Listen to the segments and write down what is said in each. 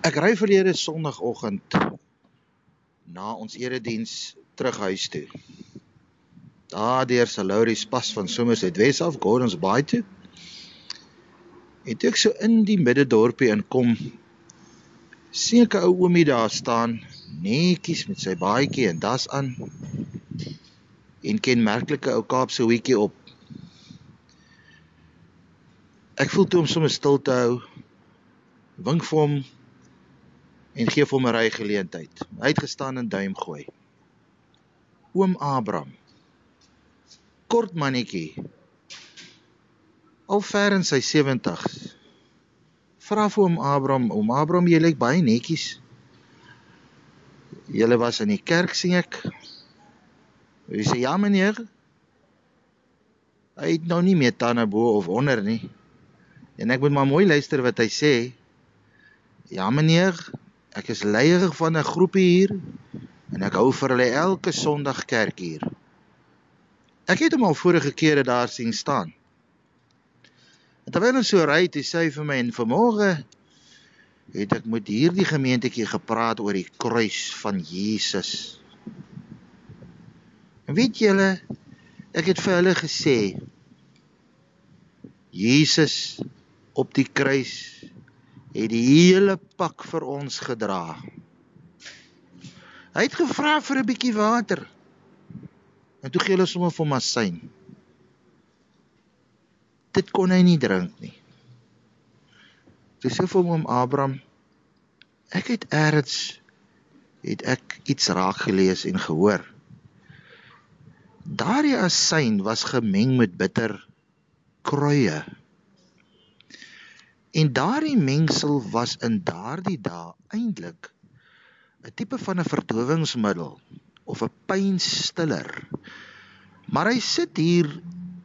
Ek ry verlede Sondagoggend na ons erediens terug huis toe. Daar deur Salouris pas van Somerset Wes af Gordons Bay toe. En toe ek so in die middedorpie inkom, sien ek 'n ou oomie daar staan, netjies met sy baadjie en das aan. En kenmerklike ou Kaapse hoedjie op. Ek voel toe om sommer stil te hou. Wink vir hom en gee hom 'n ry geleentheid. Hy het gestaan in Duimgooi. Oom Abraham. Kort mannetjie. Al ver in sy 70's. Vra vir oom Abraham, oom Abraham, jy lyk baie netjies. Julle was in die kerk sien ek. Hy sê ja meneer. Hy het nou nie meer tande bo of onder nie. En ek moet maar mooi luister wat hy sê. Ja meneer, Ek is leier van 'n groepie hier en ek hou vir hulle elke Sondag kerk hier. Ek het hom al vorige kere daar sien staan. Terwyl ons so ry, het hy sê vir my en vanmôre het ek met hierdie gemeentetjie gepraat oor die kruis van Jesus. En weet julle, ek het vir hulle gesê Jesus op die kruis het die hele pak vir ons gedra. Hy het gevra vir 'n bietjie water. En toe gee hulle sommer vir hom asyn. Dit kon hy nie drink nie. Dis so vir hom Abraham. Ek het eers het ek iets raak gelees en gehoor. Daardie asyn was gemeng met bitter kruie. En daardie mengsel was in daardie dae eintlik 'n tipe van 'n verdowingsmiddel of 'n pynstiller. Maar hy sit hier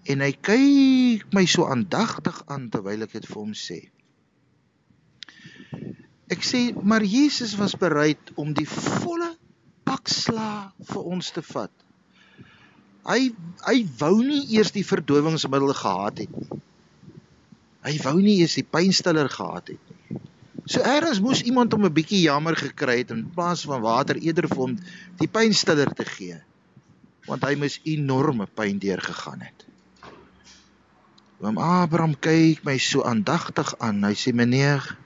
en hy kyk my so aandagtig aan terwyl ek dit vir hom sê. Ek sê maar Jesus was bereid om die volle pak sla vir ons te vat. Hy hy wou nie eers die verdowingsmiddel gehad het nie. Hy wou nie eens die pynstiller gehad het nie. So eers moes iemand hom 'n bietjie jammer gekry het in plaas van water eerder vir hom die pynstiller te gee. Want hy moes enorme pyn deurgegaan het. Oom Abraham kyk my so aandagtig aan. Hy sê meneer,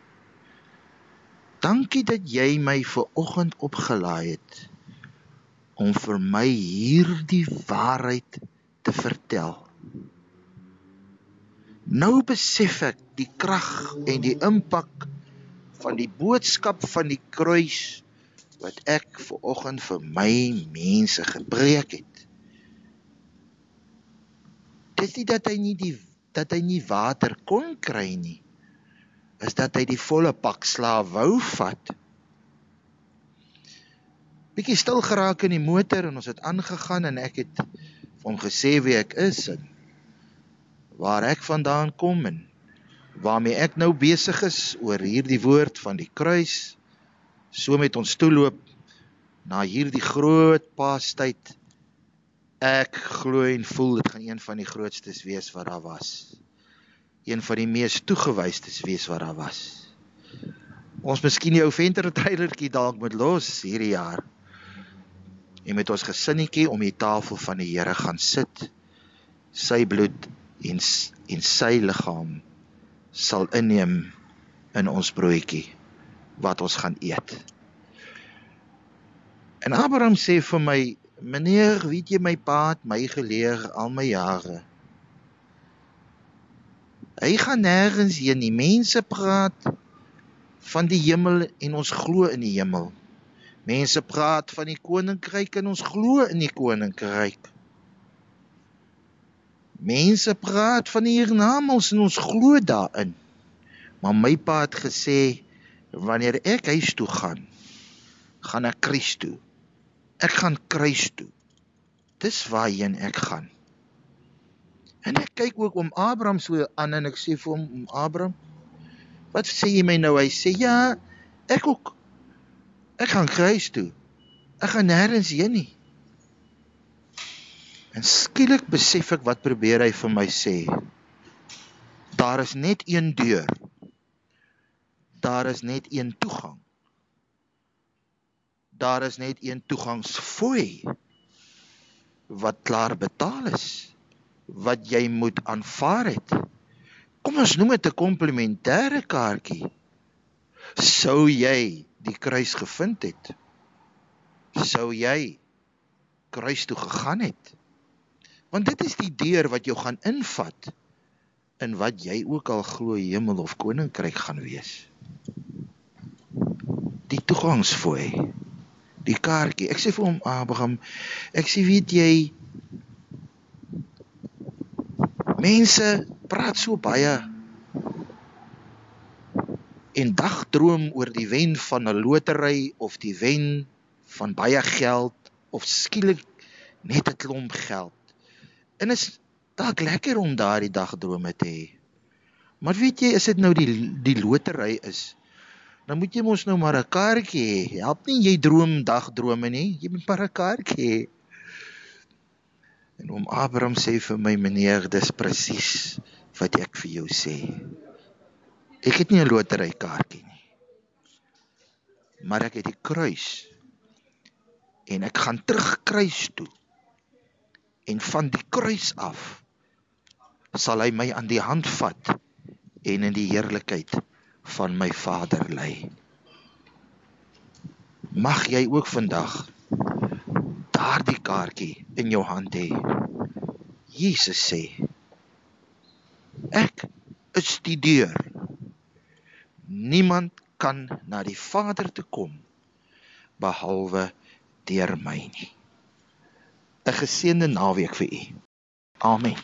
dankie dat jy my ver oggend opgelaai het om vir my hierdie waarheid te vertel. Nou besef ek die krag en die impak van die boodskap van die kruis wat ek ver oggend vir my mense gepreek het. Dit is dat hy nie die dat hy nie water kon kry nie. Is dat hy die volle pak slaaf wou vat. Bietjie stil geraak in die motor en ons het aangegaan en ek het hom gesê wie ek is en waar ek vandaan kom en waarmee ek nou besig is oor hierdie woord van die kruis so met ons toeloop na hierdie groot paastyd. Ek glo en voel dit gaan een van die grootstes wees wat daar was. Een van die mees toegewystes wees wat daar was. Ons miskien die ou venter trailertjie dalk moet los hierdie jaar. En met ons gesinnetjie om die tafel van die Here gaan sit. Sy bloed en en sy liggaam sal inneem in ons broodjie wat ons gaan eet. En Abraham sê vir my, meneer, weet jy my pa het my geleer al my jare. Hy gaan nêrens heen nie. Mense praat van die hemel en ons glo in die hemel. Mense praat van die koninkryk en ons glo in die koninkryk. Mense praat van die hiernamaals en ons glo daarin. Maar my pa het gesê wanneer ek huis toe gaan, gaan ek kruis toe. Ek gaan kruis toe. Dis waarheen ek gaan. En ek kyk ook om Abraham so aan en ek sê vir hom om Abraham, wat sê jy my nou? Hy sê ja, ek ook ek gaan kruis toe. Ek gaan nêrens heen nie. En skielik besef ek wat probeer hy vir my sê. Daar is net een deur daar is net een toegang. Daar is net een toegangsfooi wat klaar betaal is wat jy moet aanvaar het. Kom ons noem dit 'n komplementêre kaartjie. Sou jy die kruis gevind het? Sou jy kruis toe gegaan het? Want dit is die deur wat jou gaan invat in wat jy ook al glo hemel of koninkryk gaan wees. Die toegangsfooi. Die kaartjie. Ek sê vir hom Abraham, ek sê weet jy mense praat so baie en dagdroom oor die wen van 'n lotery of die wen van baie geld of skielik net 'n klomp geld. En is dalk lekker om daardie dagdrome te hê. Maar weet jy, as dit nou die die lotery is, dan moet jy mos nou maar 'n kaartjie hê. Help nie jy droom dagdrome nie, jy moet maar 'n kaartjie hê. En oom Abraham sê vir my meneer, dis presies wat ek vir jou sê. Ek het nie 'n lotery kaartjie nie. Maar ek het die kruis. En ek gaan terug kruis toe. En van die kruis af sal hy my aan die hand vat en in die heerlikheid van my Vader lei. Mag jy ook vandag daardie kaartjie in jou hand hê. Jesus sê: Ek is die deur. Niemand kan na die Vader toe kom behalwe deur my nie. 'n Geseënde naweek vir u. Amen.